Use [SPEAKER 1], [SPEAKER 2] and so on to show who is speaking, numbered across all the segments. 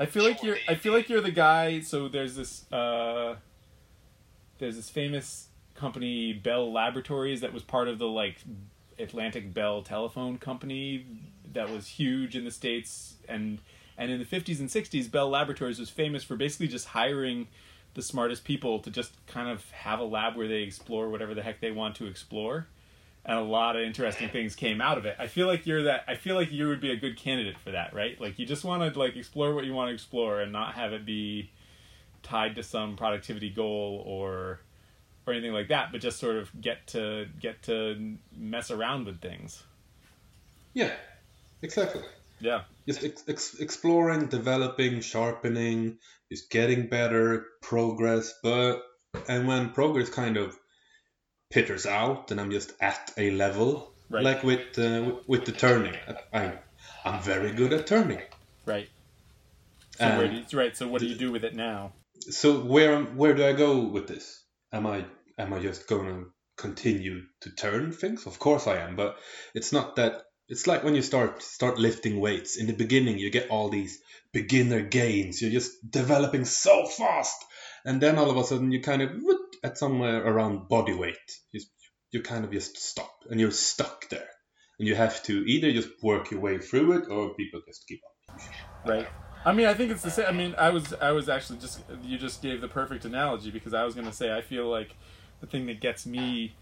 [SPEAKER 1] I feel like you're. I feel like you're the guy. So there's this. Uh, there's this famous company, Bell Laboratories, that was part of the like Atlantic Bell Telephone Company that was huge in the states, and and in the 50s and 60s, Bell Laboratories was famous for basically just hiring the smartest people to just kind of have a lab where they explore whatever the heck they want to explore and a lot of interesting things came out of it. I feel like you're that. I feel like you would be a good candidate for that, right? Like you just want to like explore what you want to explore and not have it be tied to some productivity goal or or anything like that, but just sort of get to get to mess around with things.
[SPEAKER 2] Yeah, exactly.
[SPEAKER 1] Yeah.
[SPEAKER 2] Just ex- ex- exploring, developing, sharpening, just getting better, progress. But and when progress kind of peters out, and I'm just at a level,
[SPEAKER 1] Right.
[SPEAKER 2] like with uh, with the turning, I'm I'm very good at turning.
[SPEAKER 1] Right. So
[SPEAKER 2] Um,
[SPEAKER 1] where do you, right. So what do you do with it now?
[SPEAKER 2] So where where do I go with this? Am I am I just going to continue to turn things? Of course I am, but it's not that. It's like when you start start lifting weights. In the beginning, you get all these beginner gains. You're just developing so fast, and then all of a sudden you kind of at somewhere around body weight. You you kind of just stop, and you're stuck there, and you have to either just work your way through it, or people just give up.
[SPEAKER 1] Right. I mean, I think it's the same. I mean, I was I was actually just you just gave the perfect analogy because I was going to say I feel like the thing that gets me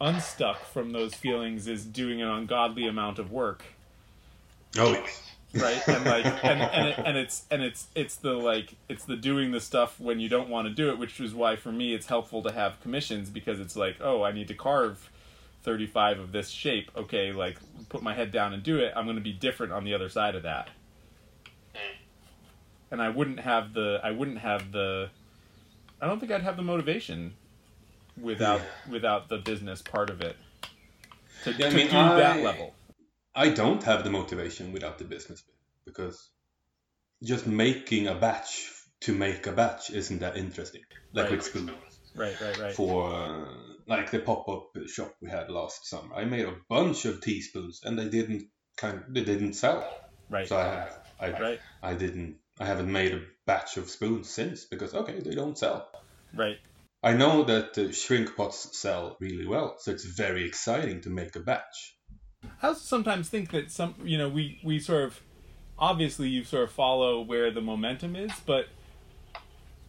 [SPEAKER 1] unstuck from those feelings is doing an ungodly amount of work,
[SPEAKER 2] Oh yes.
[SPEAKER 1] Right? And like and and, it, and it's and it's it's the like it's the doing the stuff when you don't want to do it, which is why for me it's helpful to have commissions because it's like, oh, I need to carve 35 of this shape. Okay, like put my head down and do it. I'm going to be different on the other side of that. Hmm. And I wouldn't have the I wouldn't have the I don't think I'd have the motivation without without the business part of it to,
[SPEAKER 2] Yeah, I
[SPEAKER 1] to
[SPEAKER 2] mean,
[SPEAKER 1] do that
[SPEAKER 2] I-
[SPEAKER 1] level.
[SPEAKER 2] I don't have the motivation without the business bit because just making a batch to make a batch isn't that interesting. Like
[SPEAKER 1] Right.
[SPEAKER 2] with school,
[SPEAKER 1] Right, right, right.
[SPEAKER 2] for uh, like the pop up shop we had last summer, I made a bunch of teaspoons and they didn't kind of, they didn't sell.
[SPEAKER 1] Right.
[SPEAKER 2] So I I
[SPEAKER 1] Right.
[SPEAKER 2] I didn't I haven't made a batch of spoons since because okay they don't sell.
[SPEAKER 1] Right.
[SPEAKER 2] I know that the shrink pots sell really well, so it's very exciting to make a batch.
[SPEAKER 1] I also sometimes think that some, you know, we we sort of, obviously you sort of follow where the momentum is, but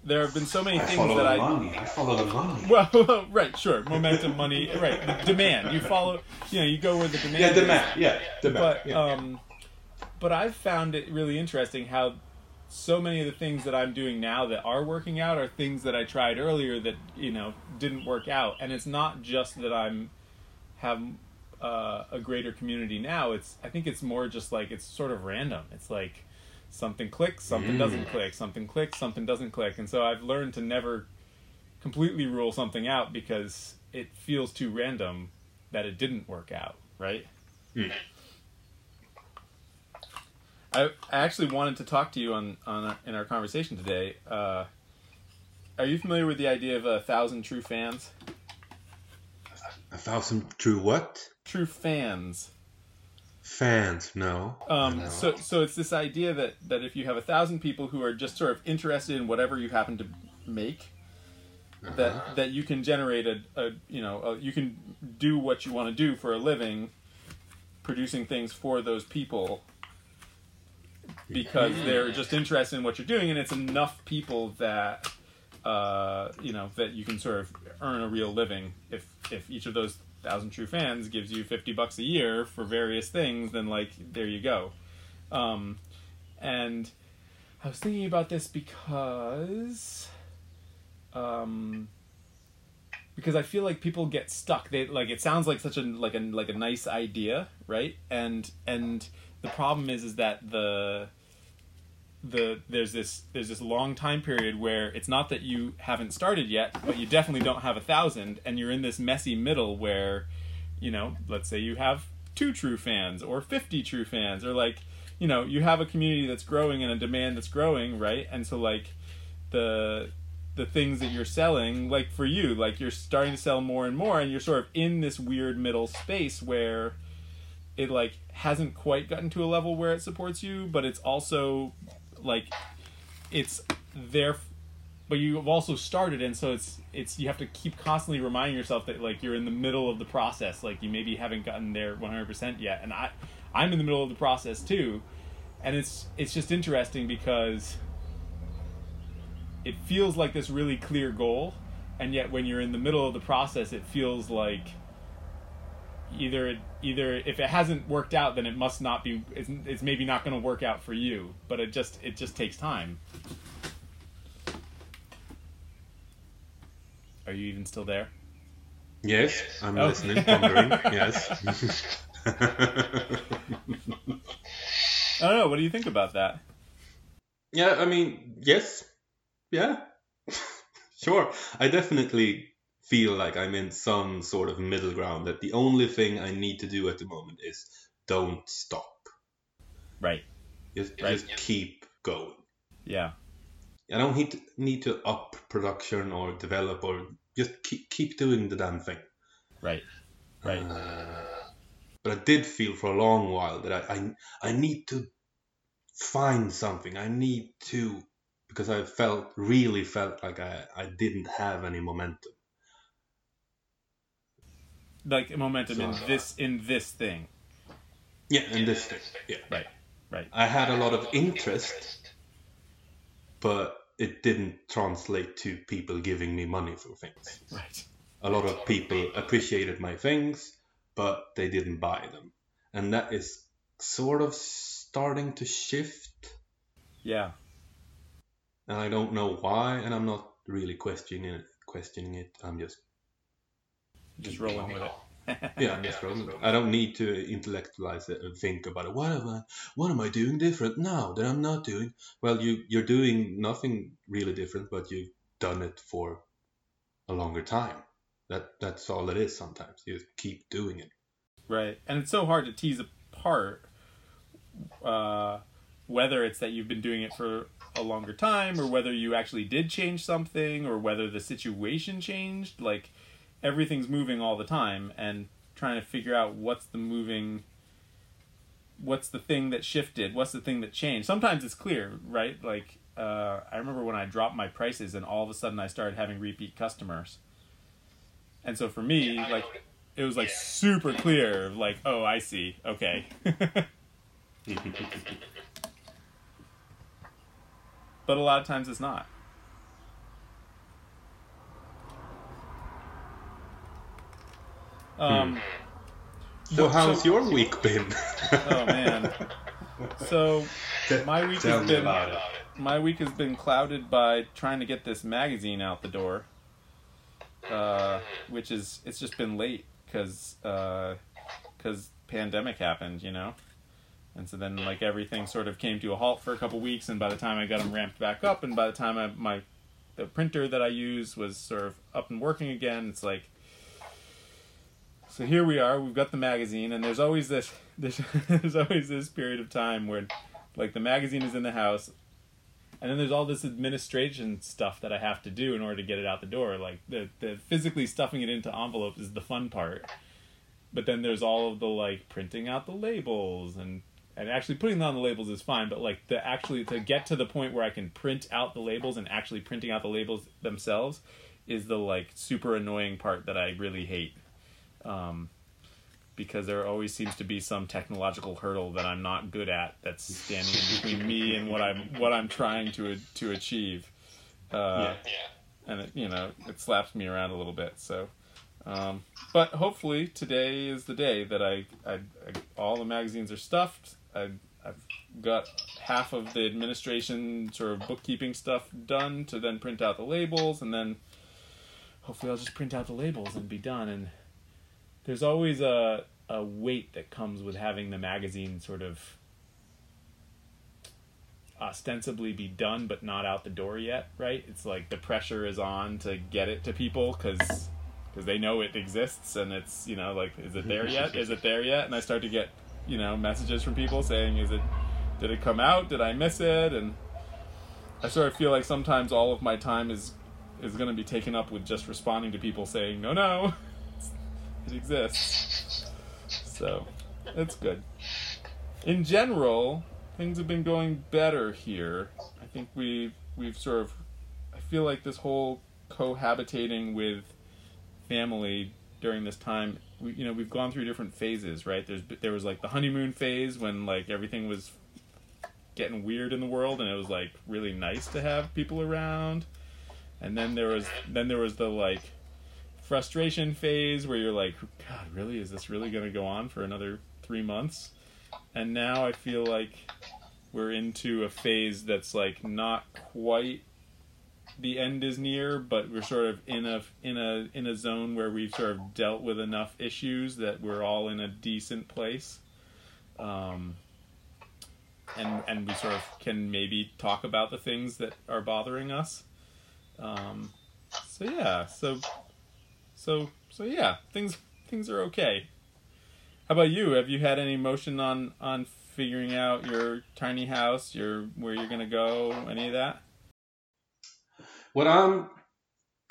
[SPEAKER 1] there have been so many things that I.
[SPEAKER 2] Follow money. I follow the money.
[SPEAKER 1] Well, right, sure, momentum, money, right, the demand. You follow, you know, you go where the demand.
[SPEAKER 2] Yeah,
[SPEAKER 1] is.
[SPEAKER 2] demand. Yeah, demand.
[SPEAKER 1] But
[SPEAKER 2] yeah.
[SPEAKER 1] um, but I've found it really interesting how so many of the things that I'm doing now that are working out are things that I tried earlier that you know didn't work out, and it's not just that I'm have uh, a greater community now. It's I think it's more just like it's sort of random. It's like something clicks, something doesn't click, something clicks, something doesn't click, and so I've learned to never completely rule something out because it feels too random that it didn't work out, right? I, I actually wanted to talk to you on, on in our conversation today. Uh, are you familiar with the idea of a thousand true fans?
[SPEAKER 2] a thousand true what?
[SPEAKER 1] True fans.
[SPEAKER 2] Fans? No.
[SPEAKER 1] Um,
[SPEAKER 2] No.
[SPEAKER 1] so so it's this idea that that if you have a thousand people who are just sort of interested in whatever you happen to make,
[SPEAKER 2] Uh-huh.
[SPEAKER 1] that that you can generate a, a you know a, you can do what you want to do for a living, producing things for those people. Because they're just interested in what you're doing, and it's enough people that uh, you know that you can sort of earn a real living. If if each of those thousand true fans gives you fifty bucks a year for various things, then like there you go. Um, and I was thinking about this because um, because I feel like people get stuck. They like it sounds like such a like a like a nice idea, right? And and the problem is is that the the there's this there's this long time period where it's not that you haven't started yet, but you definitely don't have a thousand, and you're in this messy middle where, you know, let's say you have two true fans or fifty true fans, or like, you know, you have a community that's growing and a demand that's growing, right? And so like, the the things that you're selling, like for you, like you're starting to sell more and more, and you're sort of in this weird middle space where it like hasn't quite gotten to a level where it supports you, but it's also like it's there but you've also started and so it's it's you have to keep constantly reminding yourself that like you're in the middle of the process. Like you maybe haven't gotten there 100% yet and i i'm in the middle of the process too. And it's it's just interesting because it feels like this really clear goal and yet when you're in the middle of the process it feels like either it, either if it hasn't worked out then it must not be it's, it's maybe not going to work out for you but it just it just takes time are you even still there
[SPEAKER 2] Yes, I'm
[SPEAKER 1] Oh.
[SPEAKER 2] listening, pondering. yes.
[SPEAKER 1] i don't know what do you think about that
[SPEAKER 2] yeah, I mean, yes. Yeah. sure. I definitely feel like I'm in some sort of middle ground that the only thing I need to do at the moment is don't stop.
[SPEAKER 1] right
[SPEAKER 2] Just,
[SPEAKER 1] Right.
[SPEAKER 2] just keep going.
[SPEAKER 1] yeah
[SPEAKER 2] I don't need to, need to up production or develop or just keep keep doing the damn thing.
[SPEAKER 1] right right
[SPEAKER 2] Uh, but I did feel for a long while that I, I I need to find something. I need to because I felt really felt like I, I didn't have any momentum.
[SPEAKER 1] Like momentum in
[SPEAKER 2] uh,
[SPEAKER 1] this in this thing
[SPEAKER 2] Yeah, in this thing. Yeah.
[SPEAKER 1] right right
[SPEAKER 2] I had a lot of interest, but it didn't translate to people giving me money for things.
[SPEAKER 1] right
[SPEAKER 2] A lot of people appreciated my things, but they didn't buy them. And that is sort of starting to shift.
[SPEAKER 1] yeah
[SPEAKER 2] And I don't know why, and I'm not really questioning it. Questioning it, I'm just
[SPEAKER 1] just rolling with it
[SPEAKER 2] yeah, I'm just rolling. With it. I don't need to intellectualize it and think about it. What am I? What am I doing different now that I'm not doing? Well, you you're doing nothing really different, but you've done it for a longer time. That that's all it is. Sometimes you keep doing it.
[SPEAKER 1] Right. And it's so hard to tease apart uh, whether it's that you've been doing it for a longer time or whether you actually did change something or whether the situation changed. Like everything's moving all the time and trying to figure out what's the moving what's the thing that shifted what's the thing that changed. Sometimes it's clear right? Like uh, i remember when i dropped my prices and all of a sudden i started having repeat customers. And so for me like it was like super clear like oh i see. Okay. But a lot of times it's not um
[SPEAKER 2] So
[SPEAKER 1] What-
[SPEAKER 2] how's
[SPEAKER 1] so-
[SPEAKER 2] your week been?
[SPEAKER 1] oh man. So my week
[SPEAKER 2] Tell
[SPEAKER 1] has been my week has been clouded by trying to get this magazine out the door uh, which is it's just been late because because pandemic happened you know? And so then like everything sort of came to a halt for a couple weeks and by the time i got them ramped back up and by the time I, my the printer that i use was sort of up and working again it's like so here we are we've got the magazine and there's always this there's, there's always this period of time where like the magazine is in the house and then there's all this administration stuff that I have to do in order to get it out the door. Like the the physically stuffing it into envelopes is the fun part. But then there's all of the like printing out the labels and and actually putting on the labels is fine, but like the actually to get to the point where I can print out the labels and actually printing out the labels themselves is the like super annoying part that I really hate. Um because there always seems to be some technological hurdle that I'm not good at that's standing in between me and what I'm what I'm trying to to achieve. Uh, and it, you know it slaps me around a little bit. So, um, but hopefully today is the day that I, I, I all the magazines are stuffed. I, I've got half of the administration sort of bookkeeping stuff done to then print out the labels, and then hopefully I'll just print out the labels and be done. And there's always a a weight that comes with having the magazine sort of ostensibly be done but not out the door yet right? It's like the pressure is on to get it to people because because they know it exists and it's you know like is it there yet? Is it there yet? And i start to get you know messages from people saying is it did it come out? Did i miss it? And i sort of feel like sometimes all of my time is is going to be taken up with just responding to people saying no no exists. So it's good. In general things have been going better here. I think we've we've sort of I feel like this whole cohabitating with family during this time we, you know we've gone through different phases right? There's there was like the honeymoon phase when like everything was getting weird in the world and it was like really nice to have people around. And then there was then there was the like frustration phase where you're like god really? Is this really going to go on for another 3 months? And now i feel like we're into a phase that's like not quite the end is near, but we're sort of in a in a in a zone where we've sort of dealt with enough issues that we're all in a decent place, um, and and we sort of can maybe talk about the things that are bothering us. Um, so yeah, so so so yeah, things things are okay. How about you? Have you had any motion on on figuring out your tiny house, your where you're gonna go, any of that?
[SPEAKER 2] What I'm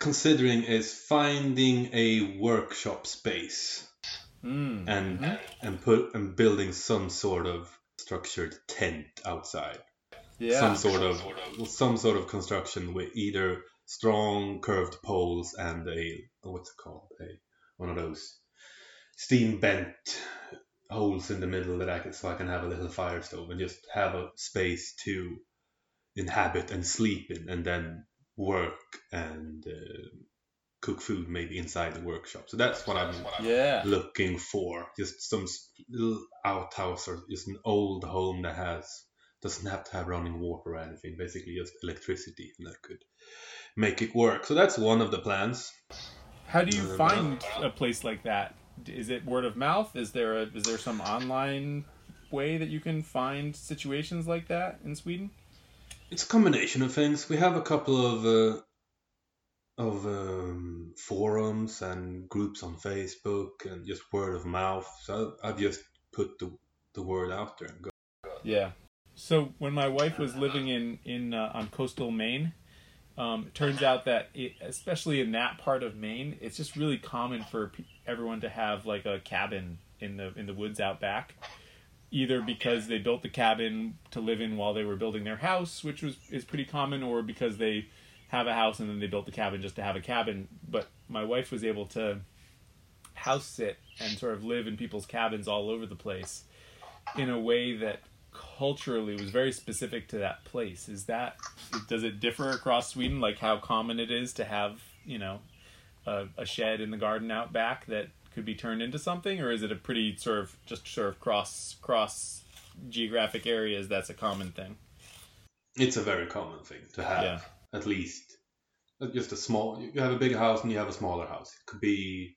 [SPEAKER 2] considering is finding a workshop space
[SPEAKER 1] Mm.
[SPEAKER 2] and
[SPEAKER 1] Mhm.
[SPEAKER 2] and put and building some sort of structured tent outside.
[SPEAKER 1] Yeah.
[SPEAKER 2] Some sort of some sort of construction with either strong curved poles and a what's it called a one of those steam bent holes in the middle that I can so I can have a little fire stove and just have a space to inhabit and sleep in and then work and uh, cook food maybe inside the workshop. So that's what I'm
[SPEAKER 1] Yeah.
[SPEAKER 2] looking for. Just some little outhouse or just an old home that has doesn't have to have running water or anything. Basically, just electricity, and that could make it work. So that's one of the plans.
[SPEAKER 1] How do you
[SPEAKER 2] Uh,
[SPEAKER 1] find a place like that? Is it word of mouth? Is there a is there some online way that you can find situations like that in Sweden?
[SPEAKER 2] It's a combination of things. We have a couple of uh, of um, forums and groups on Facebook and just word of mouth. So I've just put the the word out there and go.
[SPEAKER 1] Yeah. So when my wife was living in in uh, on coastal Maine, um, it turns out that it, especially in that part of Maine, it's just really common for everyone to have like a cabin in the in the woods out back. Either because they built the cabin to live in while they were building their house, which was is pretty common, or because they have a house and then they built the cabin just to have a cabin. But my wife was able to house sit and sort of live in people's cabins all over the place in a way that culturally was very specific to that place. Is that does it differ across Sweden? Like how common it is to have you know a, a shed in the garden out back that could be turned into something, or is it a pretty sort of just sort of cross cross geographic areas? That's a common thing.
[SPEAKER 2] It's a very common thing to have
[SPEAKER 1] Yeah.
[SPEAKER 2] at least uh, just a small. You have a big house and you have a smaller house. It could be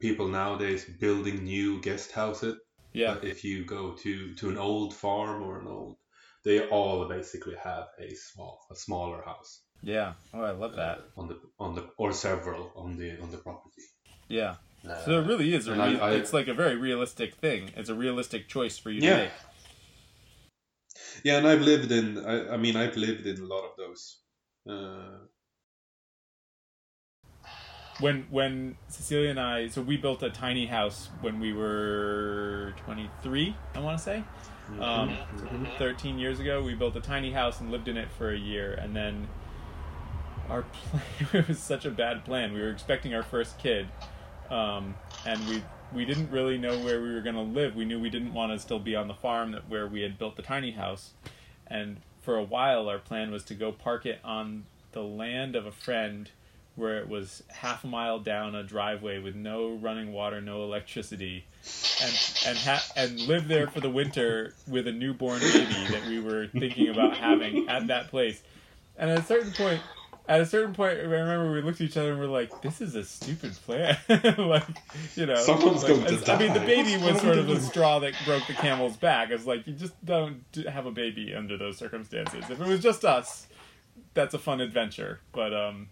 [SPEAKER 2] people nowadays building new guest houses.
[SPEAKER 1] Yeah,
[SPEAKER 2] But if you go to to an old farm or an old, they all basically have a small a smaller house
[SPEAKER 1] yeah. Oh, I love that.
[SPEAKER 2] on the on the or several on the on the property.
[SPEAKER 1] Yeah.
[SPEAKER 2] Uh,
[SPEAKER 1] So it really is a re-
[SPEAKER 2] I- I-
[SPEAKER 1] it's like a very realistic thing. It's a realistic choice for you
[SPEAKER 2] Yeah.
[SPEAKER 1] to make.
[SPEAKER 2] yeah, and I've lived in. I, I mean, I've lived in a lot of those. Uh,
[SPEAKER 1] when when Cecilia and I so we built a tiny house when we were 23 I want to say um,
[SPEAKER 2] mhm.
[SPEAKER 1] 13 years ago we built a tiny house and lived in it for a year and then our plan it was such a bad plan. We were expecting our first kid um, and we we didn't really know where we were going to live. We knew we didn't want to still be on the farm that where we had built the tiny house. And for a while our plan was to go park it on the land of a friend where it was half a mile down a driveway with no running water, no electricity, and and ha- and live there for the winter with a newborn baby that we were thinking about having at that place. And at a certain point, at a certain point, I remember we looked at each other and we're like, "This is a stupid plan." like, you know,
[SPEAKER 2] Someone's
[SPEAKER 1] like,
[SPEAKER 2] going to
[SPEAKER 1] I mean, the baby was sort of the straw that broke the camel's back. It's like you just don't have a baby under those circumstances. If it was just us, that's a fun adventure. But um,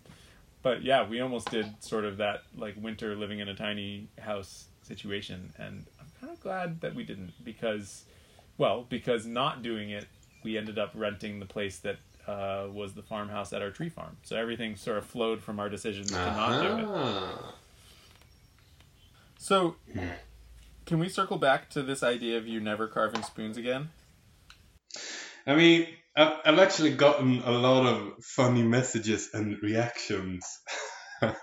[SPEAKER 1] but yeah, we almost did sort of that like winter living in a tiny house situation, and I'm kind of glad that we didn't because, well, because not doing it, we ended up renting the place that uh, was the farmhouse at our tree farm. So everything sort of flowed from our decision to not do it.
[SPEAKER 2] Ah.
[SPEAKER 1] So, can we circle back to this idea of you never carving spoons again?
[SPEAKER 2] I mean, I've, I've actually gotten a lot of funny messages and reactions. like,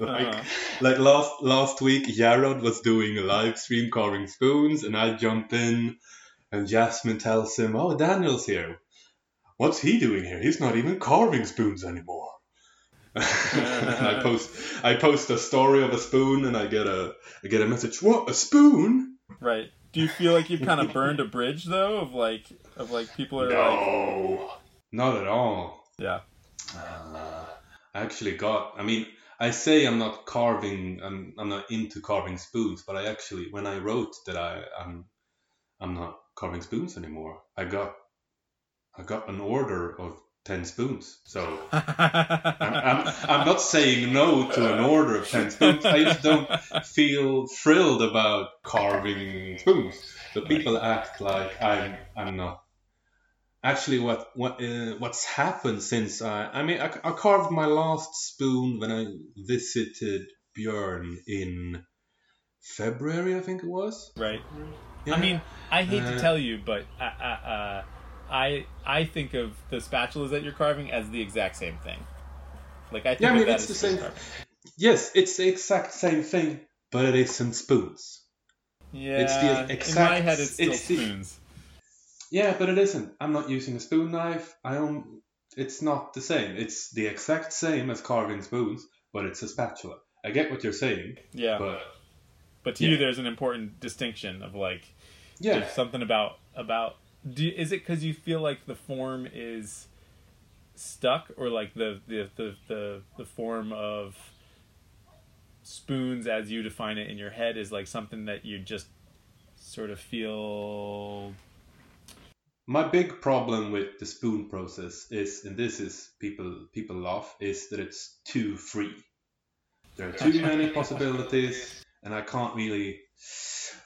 [SPEAKER 1] Uh-huh.
[SPEAKER 2] like last last week, Yarod was doing a live stream carving spoons, and I jump in, and Jasmine tells him, "Oh, Daniel's here. What's he doing here? He's not even carving spoons anymore." and I post I post a story of a spoon, and I get a I get a message. What a spoon!
[SPEAKER 1] Right. Do you feel like you've kind of burned a bridge though of like of like people are like
[SPEAKER 2] No, not at all.
[SPEAKER 1] yeah.
[SPEAKER 2] Uh, I actually got. I mean, I say I'm not carving. I'm I'm not into carving spoons, but I actually, when I wrote that I I'm I'm not carving spoons anymore, I got I got an order of ten spoons. So I'm, I'm, I'm not saying no to an order of ten spoons. I just don't feel thrilled about carving spoons. But people act like I'm I'm not. Actually, what what uh, what's happened since I I mean I, I carved my last spoon when I visited Björn in February I think it was.
[SPEAKER 1] right.
[SPEAKER 2] Yeah.
[SPEAKER 1] I mean, I hate to
[SPEAKER 2] Uh,
[SPEAKER 1] tell you, but uh, uh, uh, I I think of the spatulas that you're carving as the exact same thing. Like I think
[SPEAKER 2] Yeah, I
[SPEAKER 1] of
[SPEAKER 2] mean,
[SPEAKER 1] that
[SPEAKER 2] it's the same-
[SPEAKER 1] carving.
[SPEAKER 2] yes, it's the exact same thing, but it isn't spoons.
[SPEAKER 1] Yeah,
[SPEAKER 2] It's the
[SPEAKER 1] in my head, it's still
[SPEAKER 2] it's the-
[SPEAKER 1] spoons.
[SPEAKER 2] Yeah, but it isn't. I'm not using a spoon knife. I don't. It's not the same. It's the exact same as carving spoons, but it's a spatula. I get what you're saying,
[SPEAKER 1] Yeah, but,
[SPEAKER 2] but
[SPEAKER 1] to you, there's an important distinction of like
[SPEAKER 2] yeah,
[SPEAKER 1] there's something about about. Do, is it because you feel like the form is stuck, or like the the the the, the form of spoons as you define it in your head is like something that you just sort of feel
[SPEAKER 2] my big problem with the spoon process is, and this is people people laugh, is that it's too free. There are too many possibilities, and I can't really.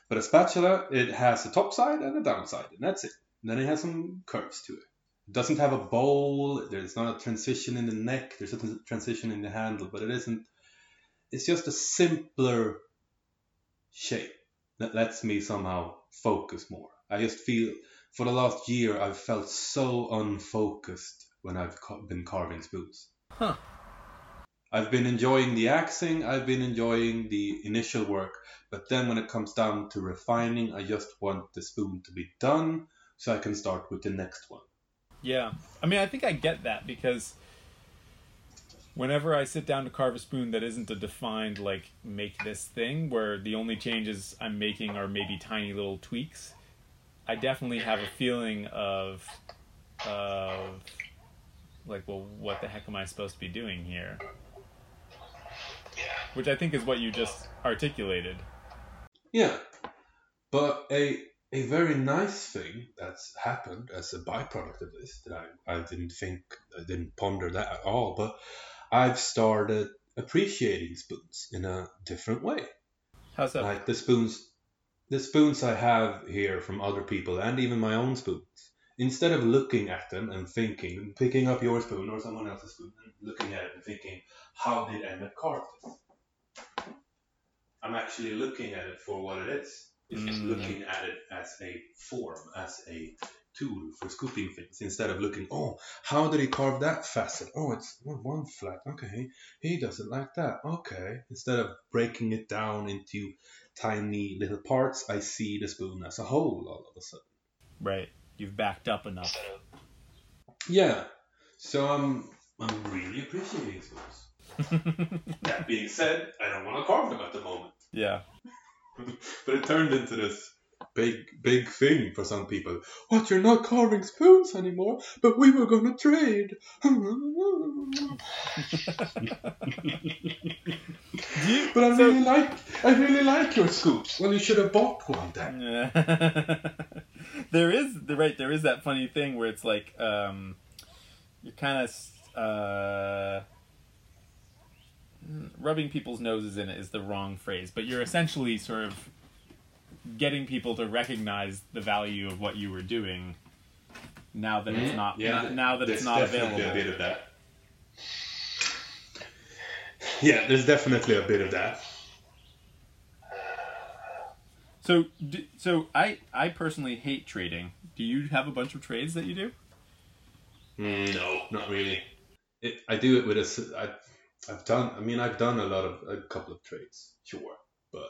[SPEAKER 2] But a spatula, it has a top side and a downside, and that's it. And then it has some curves to it. It doesn't have a bowl. There's not a transition in the neck. There's a transition in the handle, but it isn't. It's just a simpler shape that lets me somehow focus more. I just feel for the last year I've felt so unfocused when I've been carving spoons.
[SPEAKER 1] Huh.
[SPEAKER 2] I've been enjoying the axing, I've been enjoying the initial work, but then when it comes down to refining, I just want the spoon to be done so I can start with the next one.
[SPEAKER 1] Yeah. I mean, I think I get that because whenever I sit down to carve a spoon that isn't a defined, like, make this thing, where the only changes I'm making are maybe tiny little tweaks, I definitely have a feeling of, of, like, well, what the heck am I supposed to be doing here? Which I think is what you just articulated.
[SPEAKER 2] Yeah, but a a very nice thing that's happened as a byproduct of this that I, I didn't think I didn't ponder that at all, but I've started appreciating spoons in a different way.
[SPEAKER 1] How's that?
[SPEAKER 2] Like the spoons the spoons I have here from other people and even my own spoons. Instead of looking at them and thinking, picking up your spoon or someone else's spoon and looking at it and thinking, how did Emmett carve this? I'm actually looking at it for what it is. It's
[SPEAKER 1] Mm.
[SPEAKER 2] looking at it as a form, as a tool for scooping things, instead of looking, oh, how did he carve that facet? Oh, it's one one flat. Okay, he does it like that. Okay. Instead of breaking it down into tiny little parts, I see the spoon as a whole all of a sudden.
[SPEAKER 1] Right. You've backed up enough.
[SPEAKER 2] Yeah. So I'm I'm really appreciating spoons. that being said, I don't want to carve them at the moment.
[SPEAKER 1] yeah.
[SPEAKER 2] But it turned into this big big thing for some people. What you're not carving spoons anymore, but we were gonna trade.
[SPEAKER 1] You,
[SPEAKER 2] But I
[SPEAKER 1] so-
[SPEAKER 2] really like I really like your scoops. Well you should have bought one then.
[SPEAKER 1] Yeah. there is the right there is that funny thing where it's like um you're kind of uh rubbing people's noses in it is the wrong phrase but you're essentially sort of getting people to recognize the value of what you were doing now that it's not now, now that it's not available
[SPEAKER 2] A bit of that. Yeah, there's definitely a bit of that.
[SPEAKER 1] So, so I I personally hate trading. Do you have a bunch of trades that you do?
[SPEAKER 2] Mm, no, not really. It, I do it with a. I, I've done. I mean, I've done a lot of a couple of trades, sure, but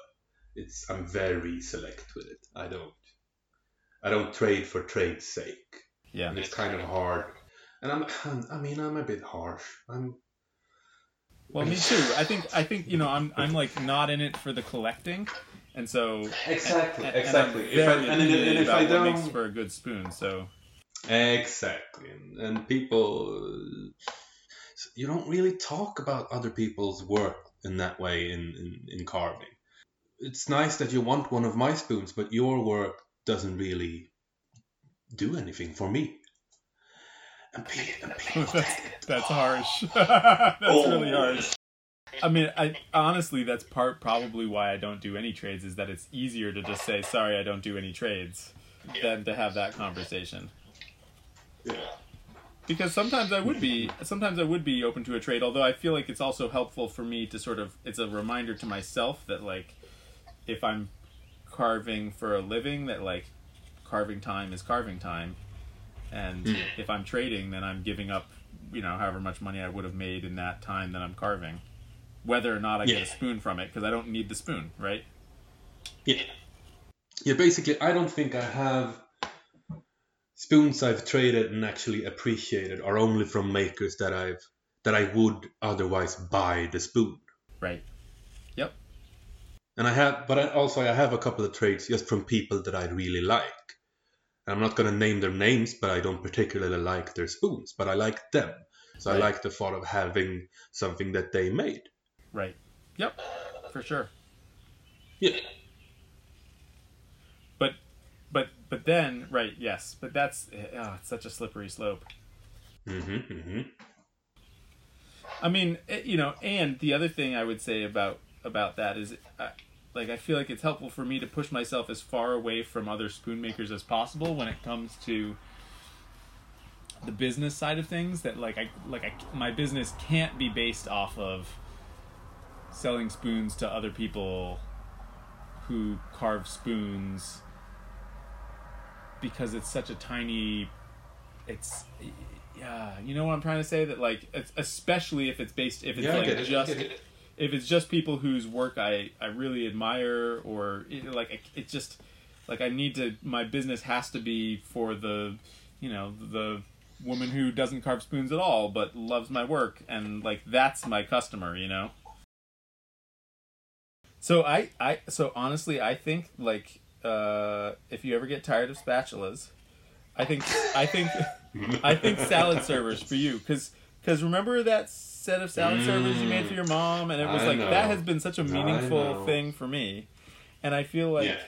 [SPEAKER 2] it's. I'm very select with it. I don't. I don't trade for trade's sake,
[SPEAKER 1] Yeah.
[SPEAKER 2] and it's kind of hard. And I'm. I mean, I'm a bit harsh. I'm.
[SPEAKER 1] Well, me too. I think I think you know I'm I'm like not in it for the collecting, and so
[SPEAKER 2] Exactly,
[SPEAKER 1] and, and
[SPEAKER 2] exactly. If I, and, and, and if I don't,
[SPEAKER 1] makes for a good spoon. So
[SPEAKER 2] Exactly. And, and people, you don't really talk about other people's work in that way in, in, in carving. It's nice that you want one of my spoons, but your work doesn't really do anything for me. And people, and people
[SPEAKER 1] that's that's harsh. that's
[SPEAKER 2] Oh.
[SPEAKER 1] really harsh. I mean, I honestly that's part probably why I don't do any trades is that it's easier to just say sorry I don't do any trades than to have that conversation.
[SPEAKER 2] Yeah.
[SPEAKER 1] Because sometimes I would be sometimes I would be open to a trade although I feel like it's also helpful for me to sort of it's a reminder to myself that like if I'm carving for a living that like carving time is carving time and
[SPEAKER 2] Hmm.
[SPEAKER 1] if I'm trading then I'm giving up you know however much money I would have made in that time that I'm carving whether or not I get a spoon from it because I don't need the spoon right
[SPEAKER 2] Yeah. Yeah, basically, I don't think I have spoons I've traded and actually appreciated are only from makers that I've that I would otherwise buy the spoon.
[SPEAKER 1] right yep
[SPEAKER 2] And I have, but I also I have a couple of trades just from people that I really like. I'm not gonna name their names, but I don't particularly like their spoons, but I like them. So I like the thought of having something that they made.
[SPEAKER 1] right yep for sure
[SPEAKER 2] Yeah.
[SPEAKER 1] But but then right yes but that's oh, it's such a slippery slope.
[SPEAKER 2] Hmm hmm
[SPEAKER 1] i mean it, you know and the other thing i would say about about that is uh, like i feel like it's helpful for me to push myself as far away from other spoon makers as possible when it comes to the business side of things that like i like I, my business can't be based off of selling spoons to other people who carve spoons because it's such a tiny it's yeah you know what i'm trying to say that like it's, especially if it's based if it's
[SPEAKER 2] Yeah,
[SPEAKER 1] like
[SPEAKER 2] it.
[SPEAKER 1] Just
[SPEAKER 2] it.
[SPEAKER 1] if it's just people whose work i i really admire or it, like it just like i need to my business has to be for the you know the woman who doesn't carve spoons at all but loves my work and like that's my customer you know so i i so honestly i think like uh if you ever get tired of spatulas i think i think i think salad servers for you because because remember that set of salad servers you made for your mom and it was
[SPEAKER 2] I
[SPEAKER 1] like
[SPEAKER 2] know.
[SPEAKER 1] that has been such a meaningful thing for me and i feel like
[SPEAKER 2] Yeah.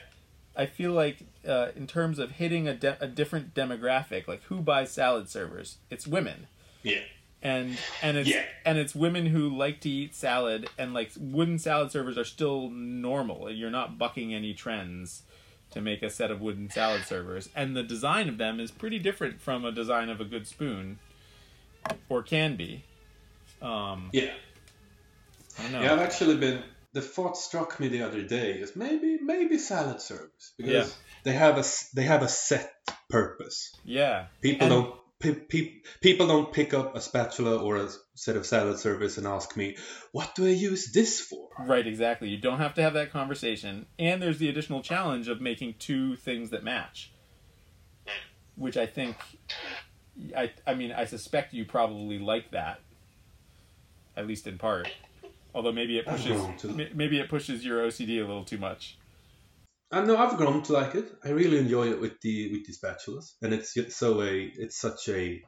[SPEAKER 1] I feel like uh, in terms of hitting a, de- a different demographic, like who buys salad servers? It's women,
[SPEAKER 2] Yeah.
[SPEAKER 1] and and it's
[SPEAKER 2] Yeah.
[SPEAKER 1] and it's women who like to eat salad, and like wooden salad servers are still normal. You're not bucking any trends to make a set of wooden salad servers, and the design of them is pretty different from a design of a good spoon, or can be. Um,
[SPEAKER 2] Yeah.
[SPEAKER 1] I don't know.
[SPEAKER 2] Yeah, I've actually been. The thought struck me the other day is maybe maybe salad servers because
[SPEAKER 1] Yeah.
[SPEAKER 2] they have a they have a set purpose.
[SPEAKER 1] Yeah,
[SPEAKER 2] People
[SPEAKER 1] And-
[SPEAKER 2] don't pe- pe- people don't pick up a spatula or a set of salad service and ask me what do I use this for.
[SPEAKER 1] Right, exactly. You don't have to have that conversation. And there's the additional challenge of making two things that match. Which I think I I mean, I suspect you probably like that. At least in part. Although maybe it pushes
[SPEAKER 2] grown to-
[SPEAKER 1] m- maybe it pushes your OCD a little too much.
[SPEAKER 2] I know I've grown to like it. I really enjoy it with the with the spatulas, and it's so a it's such a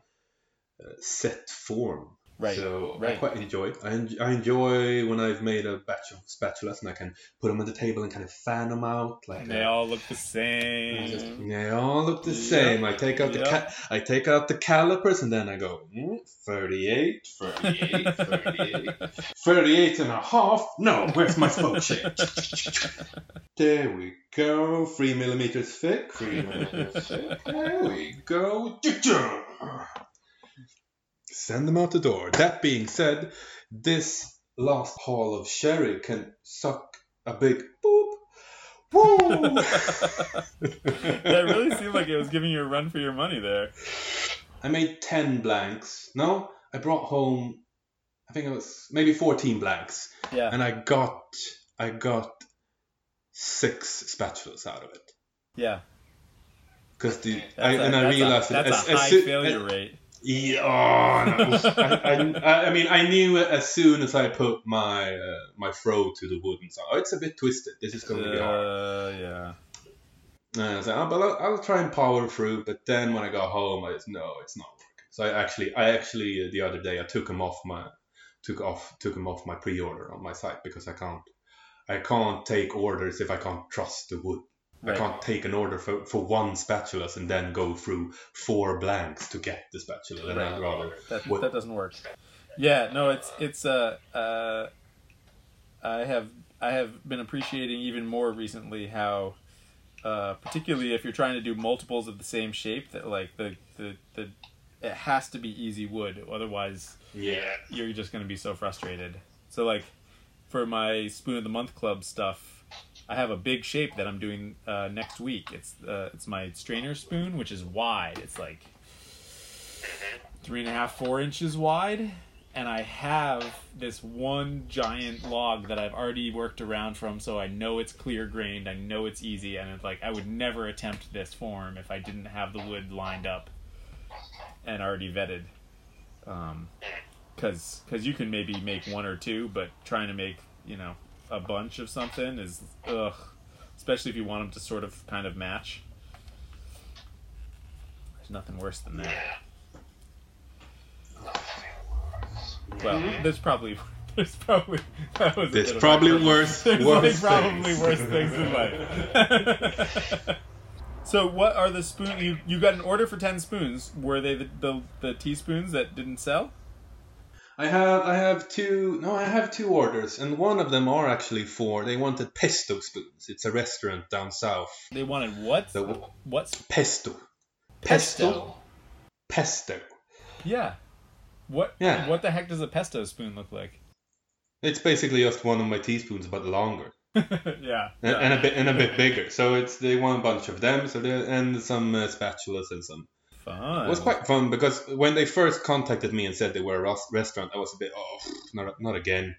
[SPEAKER 2] uh, set form.
[SPEAKER 1] Right,
[SPEAKER 2] So I quite enjoy it. I, en- I enjoy when I've made a batch of spatulas and I can put them on the table and kind of fan them out like
[SPEAKER 1] And they
[SPEAKER 2] a-
[SPEAKER 1] all look the same.
[SPEAKER 2] They all look the
[SPEAKER 1] Yep,
[SPEAKER 2] same. I take out the ca- I take out the calipers and then I go mm, 38, 38, 38, 38 and a half. No, where's my spokeshave? there we go. Three millimeters thick. Three millimeters thick. There we go. Send them out the door. That being said, this last haul of cherry can suck a big boop Woo!
[SPEAKER 1] that really seemed like it was giving you a run for your money there.
[SPEAKER 2] I made 10 blanks. No, I brought home, I think it was maybe 14 blanks.
[SPEAKER 1] Yeah.
[SPEAKER 2] And I got, I got six spatulas out of it.
[SPEAKER 1] Yeah.
[SPEAKER 2] Because the, I,
[SPEAKER 1] a,
[SPEAKER 2] and I realized
[SPEAKER 1] a, that's
[SPEAKER 2] as,
[SPEAKER 1] a
[SPEAKER 2] as
[SPEAKER 1] high
[SPEAKER 2] soo-
[SPEAKER 1] failure
[SPEAKER 2] as-
[SPEAKER 1] rate.
[SPEAKER 2] Yeah, oh, no. I, I, I mean, I knew as soon as I put my uh, my froe to the wood and so, oh, it's a bit twisted. This is going to be hard.
[SPEAKER 1] Uh, yeah.
[SPEAKER 2] And I was like, oh, but I'll, I'll try and power through. But then when I got home, I was no, it's not working. So I actually, I actually uh, the other day I took them off my took off took them off my pre-order on my site because I can't I can't take orders if I can't trust the wood. I can't take an order for, for one spatulas and then go through four blanks to get the spatula. I'd rather
[SPEAKER 1] That,
[SPEAKER 2] What-
[SPEAKER 1] that doesn't work. Yeah, no, it's it's uh, uh I have I have been appreciating even more recently how uh, particularly if you're trying to do multiples of the same shape that like the the, the it has to be easy wood otherwise
[SPEAKER 2] yeah
[SPEAKER 1] you're just going to be so frustrated. So like for my spoon of the month club stuff, I have a big shape that I'm doing uh, next week. It's uh, it's my strainer spoon, which is wide. It's like three and a half, four inches wide, and I have this one giant log that I've already worked around from, so I know it's clear grained. I know it's easy, and it's like I would never attempt this form if I didn't have the wood lined up and already vetted. Um, because because you can maybe make one or two, but trying to make you know a bunch of something is ugh, especially if you want them to sort of kind of match. There's nothing worse than that. Well, there's probably there's probably that was
[SPEAKER 2] There's probably worse-
[SPEAKER 1] There's
[SPEAKER 2] worse
[SPEAKER 1] like probably worse things in life. so, what are the spoon? You you got an order for ten spoons. Were they the, the the teaspoons that didn't sell?
[SPEAKER 2] I have I have two no I have two orders and one of them are actually for they wanted pesto spoons. It's a restaurant down south.
[SPEAKER 1] They wanted what?
[SPEAKER 2] The
[SPEAKER 1] What's
[SPEAKER 2] pesto.
[SPEAKER 1] Pesto.
[SPEAKER 2] Pesto.
[SPEAKER 1] Yeah. What?
[SPEAKER 2] Yeah.
[SPEAKER 1] What the heck does a pesto spoon look like?
[SPEAKER 2] It's basically just one of my teaspoons but longer.
[SPEAKER 1] yeah.
[SPEAKER 2] And,
[SPEAKER 1] yeah.
[SPEAKER 2] and a bit and a bit bigger. So it's they want a bunch of them so they, and some uh, spatulas and some
[SPEAKER 1] Fun.
[SPEAKER 2] It was quite fun because when they first contacted me and said they were a restaurant, I was a bit, oh, not, not again.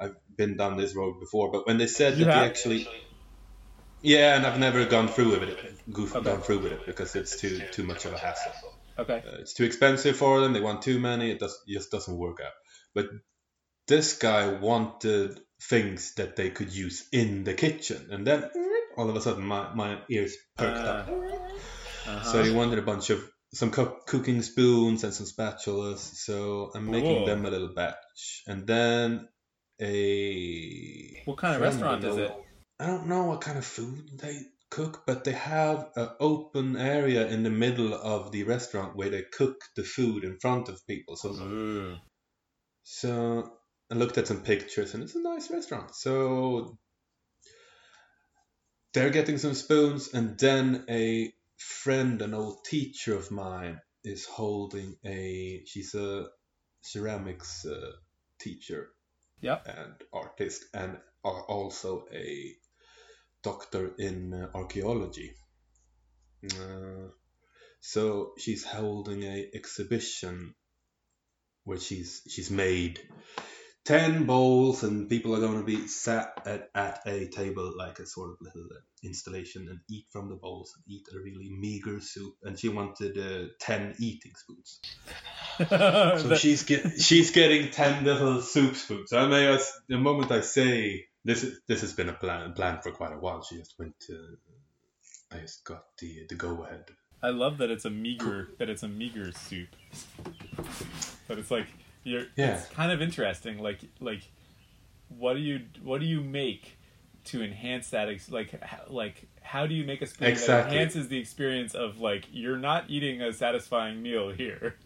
[SPEAKER 2] I've been down this road before, but when they said
[SPEAKER 1] You
[SPEAKER 2] that they actually, yeah, and I've never gone through with it, goof,
[SPEAKER 1] Okay.
[SPEAKER 2] gone through with it because it's too too much of a hassle.
[SPEAKER 1] Okay.
[SPEAKER 2] Uh, it's too expensive for them. They want too many. It does just doesn't work out. But this guy wanted things that they could use in the kitchen, and then all of a sudden my, my ears perked up.
[SPEAKER 1] Uh-huh.
[SPEAKER 2] So he wanted a bunch of some co- cooking spoons and some spatulas. So I'm making
[SPEAKER 1] Cool.
[SPEAKER 2] them a little batch, and then a.
[SPEAKER 1] What kind of restaurant is it?
[SPEAKER 2] I don't know what kind of food they cook, but they have an open area in the middle of the restaurant where they cook the food in front of people. So
[SPEAKER 1] Ooh.
[SPEAKER 2] so I looked at some pictures, and it's a nice restaurant. So they're getting some spoons, and then a friend, an old teacher of mine, is holding a. She's a ceramics uh, teacher
[SPEAKER 1] Yep.
[SPEAKER 2] and artist, and are also a doctor in uh, archaeology. Uh, so she's holding a exhibition where she's she's made ten bowls, and people are going to be sat at, at a table like a sort of little uh, installation and eat from the bowls and eat a really meager soup. And she wanted uh, ten eating spoons. So
[SPEAKER 1] That-
[SPEAKER 2] she's get she's getting ten little soup spoons. I may as the moment I say this is this has been a plan plan for quite a while. She just went to I just got the the go ahead.
[SPEAKER 1] I love that it's a meager that it's a meager soup. But it's like you're
[SPEAKER 2] Yeah.
[SPEAKER 1] it's kind of interesting like like what do you what do you make to enhance that ex- like h- like how do you make a spoon that enhances the experience of like you're not eating a satisfying meal here.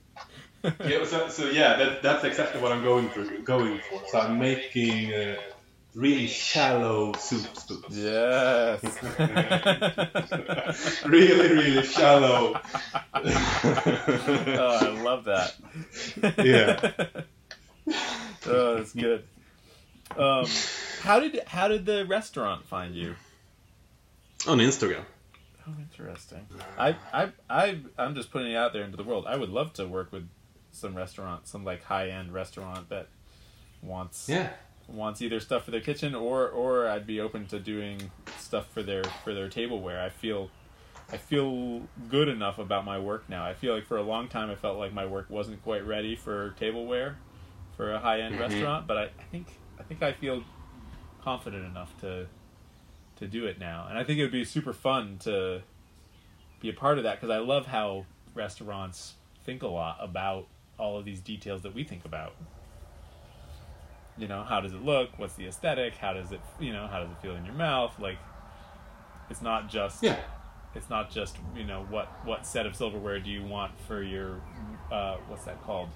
[SPEAKER 2] Yeah, so, so yeah, that, that's exactly what I'm going for. Going for. So I'm making uh, really shallow soup spoons.
[SPEAKER 1] Yes.
[SPEAKER 2] really, really shallow.
[SPEAKER 1] oh, I love that.
[SPEAKER 2] Yeah.
[SPEAKER 1] oh, that's good. Um, how did how did the restaurant find you?
[SPEAKER 2] On Instagram.
[SPEAKER 1] Oh, interesting. I, I, I, I'm just putting it out there into the world. I would love to work with some restaurant, some like high end restaurant that wants
[SPEAKER 2] Yeah.
[SPEAKER 1] Wants either stuff for their kitchen or or I'd be open to doing stuff for their for their tableware. I feel I feel good enough about my work now. I feel like for a long time I felt like my work wasn't quite ready for tableware for a high end
[SPEAKER 2] Mhm.
[SPEAKER 1] restaurant, but I, I think I think I feel confident enough to to do it now. And I think it would be super fun to be a part of that because I love how restaurants think a lot about all of these details that we think about you know how does it look? What's the aesthetic? How does it you know how does it feel in your mouth? Like it's not just
[SPEAKER 2] Yeah.
[SPEAKER 1] it's not just you know what what set of silverware do you want for your uh what's that called?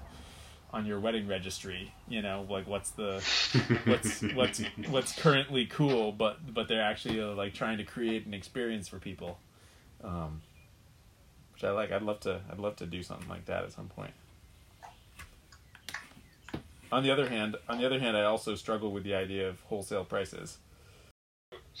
[SPEAKER 1] On your wedding registry you know like what's the what's what's what's currently cool but but they're actually uh, like trying to create an experience for people. Um which i like. I'd love to i'd love to do something like that at some point on the other hand on the other hand i also struggle with the idea of wholesale prices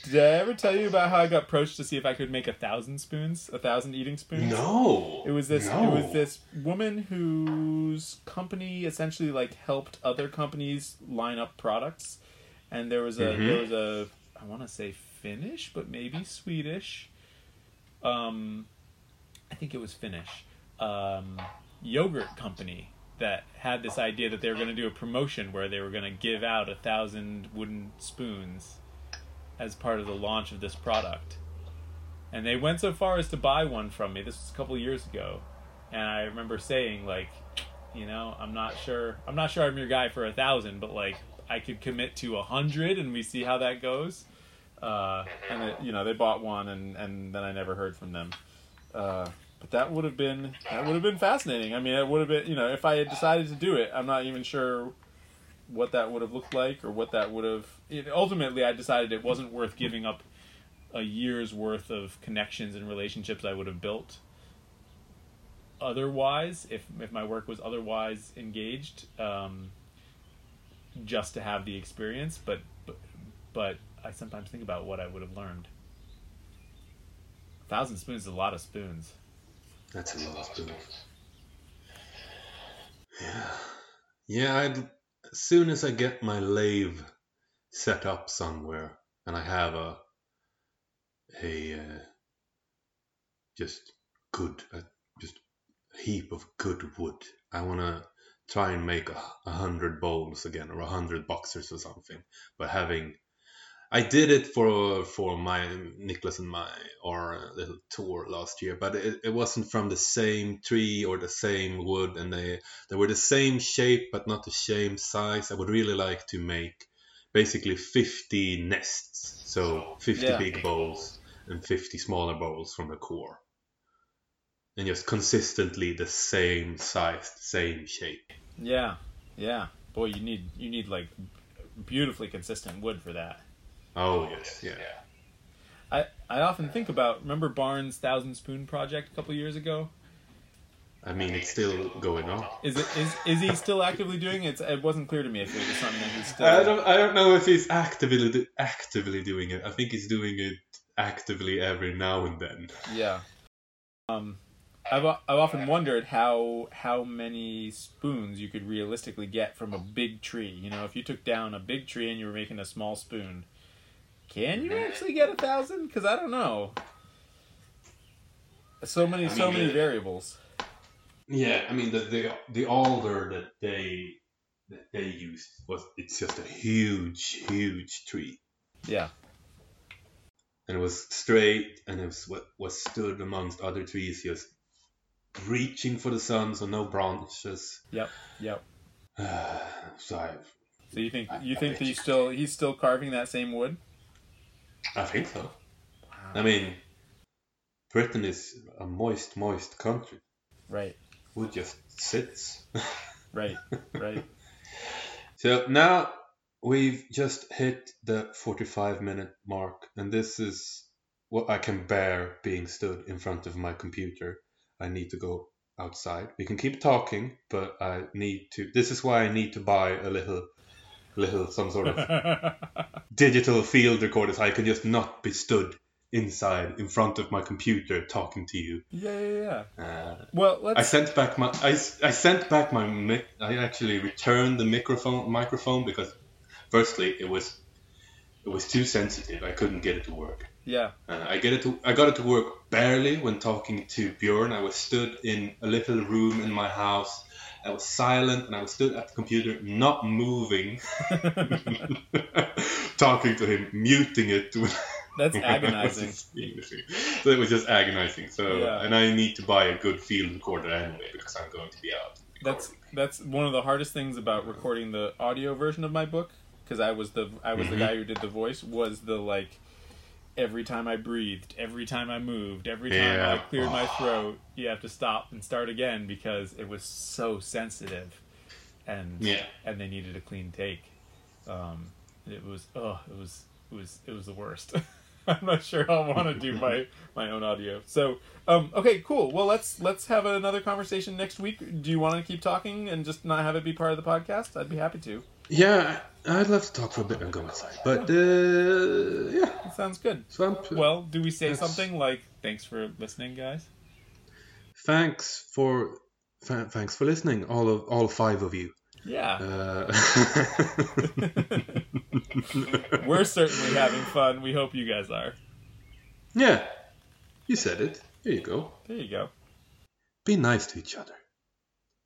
[SPEAKER 1] did i ever tell you about how i got approached to see if i could make a thousand spoons a thousand eating spoons
[SPEAKER 2] No.
[SPEAKER 1] it was this.
[SPEAKER 2] No.
[SPEAKER 1] It was this woman whose company essentially like helped other companies line up products, and there was a
[SPEAKER 2] Mhm.
[SPEAKER 1] there was a I want to say Finnish, but maybe Swedish. Um, I think it was Finnish. Um, yogurt company that had this idea that they were going to do a promotion where they were going to give out a thousand wooden spoons as part of the launch of this product and they went so far as to buy one from me. This was a couple years ago, and I remember saying like, you know, I'm not sure. I'm not sure I'm your guy for a thousand, but like I could commit to a hundred, and we see how that goes. Uh, and it, you know, they bought one, and and then I never heard from them. Uh, but that would have been that would have been fascinating. I mean, it would have been you know if I had decided to do it, I'm not even sure what that would have looked like or what that would have. It, ultimately, I decided it wasn't worth giving up a year's worth of connections and relationships I would have built otherwise if if my work was otherwise engaged um, just to have the experience but, but but I sometimes think about what I would have learned a thousand spoons is a lot of spoons
[SPEAKER 2] That's a lot of spoons. Yeah. Yeah, I'd, as soon as I get my lathe set up somewhere and I have a a uh, just good uh, just a heap of good wood, I want to try and make a, a hundred bowls again or a hundred boxers or something. But having I did it for for my Nicholas and my our uh, little tour last year, but it, it wasn't from the same tree or the same wood, and they they were the same shape but not the same size. I would really like to make basically 50 nests, so 50
[SPEAKER 1] Yeah.
[SPEAKER 2] big bowls and 50 smaller bowls from the core, and just consistently the same size, same shape.
[SPEAKER 1] yeah yeah boy you need you need like beautifully consistent wood for that
[SPEAKER 2] Oh yes, yeah.
[SPEAKER 1] I, I often think about remember Barn's Thousand Spoon project a couple years ago
[SPEAKER 2] I mean, it's still going on.
[SPEAKER 1] Is it is is he still actively doing it? It wasn't clear to me if it was something that he's still.
[SPEAKER 2] I don't. I don't know if he's actively actively doing it. I think he's doing it actively every now and then.
[SPEAKER 1] Yeah. Um, I've I've often wondered how how many spoons you could realistically get from a big tree. You know, if you took down a big tree and you were making a small spoon, can you actually get a thousand? Because I don't know. So many, so
[SPEAKER 2] mean,
[SPEAKER 1] many
[SPEAKER 2] uh,
[SPEAKER 1] variables.
[SPEAKER 2] Yeah, I mean the the the alder that they that they used was it's just a huge huge tree,
[SPEAKER 1] Yeah,
[SPEAKER 2] and it was straight, and it was what was stood amongst other trees, just reaching for the sun, so no branches.
[SPEAKER 1] yep, yep.
[SPEAKER 2] so I,
[SPEAKER 1] So you think
[SPEAKER 2] I-
[SPEAKER 1] you
[SPEAKER 2] I
[SPEAKER 1] think that
[SPEAKER 2] you-
[SPEAKER 1] he's still he's still carving that same wood?
[SPEAKER 2] I think so. I mean, Britain is a moist, moist country.
[SPEAKER 1] Right,
[SPEAKER 2] Wood just sits.
[SPEAKER 1] right, right.
[SPEAKER 2] So now we've just hit the 45 minute mark, and this is what I can bear being stood in front of my computer. I need to go outside. We can keep talking, but I need to. This is why I need to buy a little, little some sort of digital field recorder so I can just not be stood inside in front of my computer talking to you.
[SPEAKER 1] Yeah, yeah, yeah.
[SPEAKER 2] Uh,
[SPEAKER 1] Well, let's.
[SPEAKER 2] I sent back my I, I sent back my mic. I actually returned the microphone microphone because firstly it was it was too sensitive. I couldn't get it to work.
[SPEAKER 1] yeah,
[SPEAKER 2] Uh, I get it to I got it to work barely when talking to Bjorn. I was stood in a little room in my house. I was silent and I was stood at the computer, not moving, talking to him, muting it.
[SPEAKER 1] that's
[SPEAKER 2] when I was
[SPEAKER 1] agonizing.
[SPEAKER 2] speaking to him. So it was just agonizing. So
[SPEAKER 1] Yeah.
[SPEAKER 2] and I need to buy a good field recorder anyway because I'm going to be out.
[SPEAKER 1] That's
[SPEAKER 2] recording.
[SPEAKER 1] that's one of the hardest things about recording the audio version of my book because I was the I was
[SPEAKER 2] Mhm.
[SPEAKER 1] the guy who did the voice was the like every time I breathed, every time I moved, every time I
[SPEAKER 2] Yeah.
[SPEAKER 1] cleared my throat, you have to stop and start again because it was so sensitive, and
[SPEAKER 2] Yeah.
[SPEAKER 1] and they needed a clean take. Um, it was oh, it was it was it was the worst. I'm not sure I'll want to do my my own audio. So um, okay, cool. Well, let's let's have another conversation next week. Do you want to keep talking and just not have it be part of the podcast? I'd be happy to.
[SPEAKER 2] Yeah, I'd love to talk for a bit and go outside, but uh, yeah.
[SPEAKER 1] That sounds good.
[SPEAKER 2] So I'm,
[SPEAKER 1] Well, do we say something like "Thanks for listening, guys"?
[SPEAKER 2] thanks for th- thanks for listening, all of all five of you.
[SPEAKER 1] Yeah,
[SPEAKER 2] Uh,
[SPEAKER 1] we're certainly having fun. We hope you guys are.
[SPEAKER 2] yeah, you said it. There you go.
[SPEAKER 1] There you go.
[SPEAKER 2] Be nice to each other.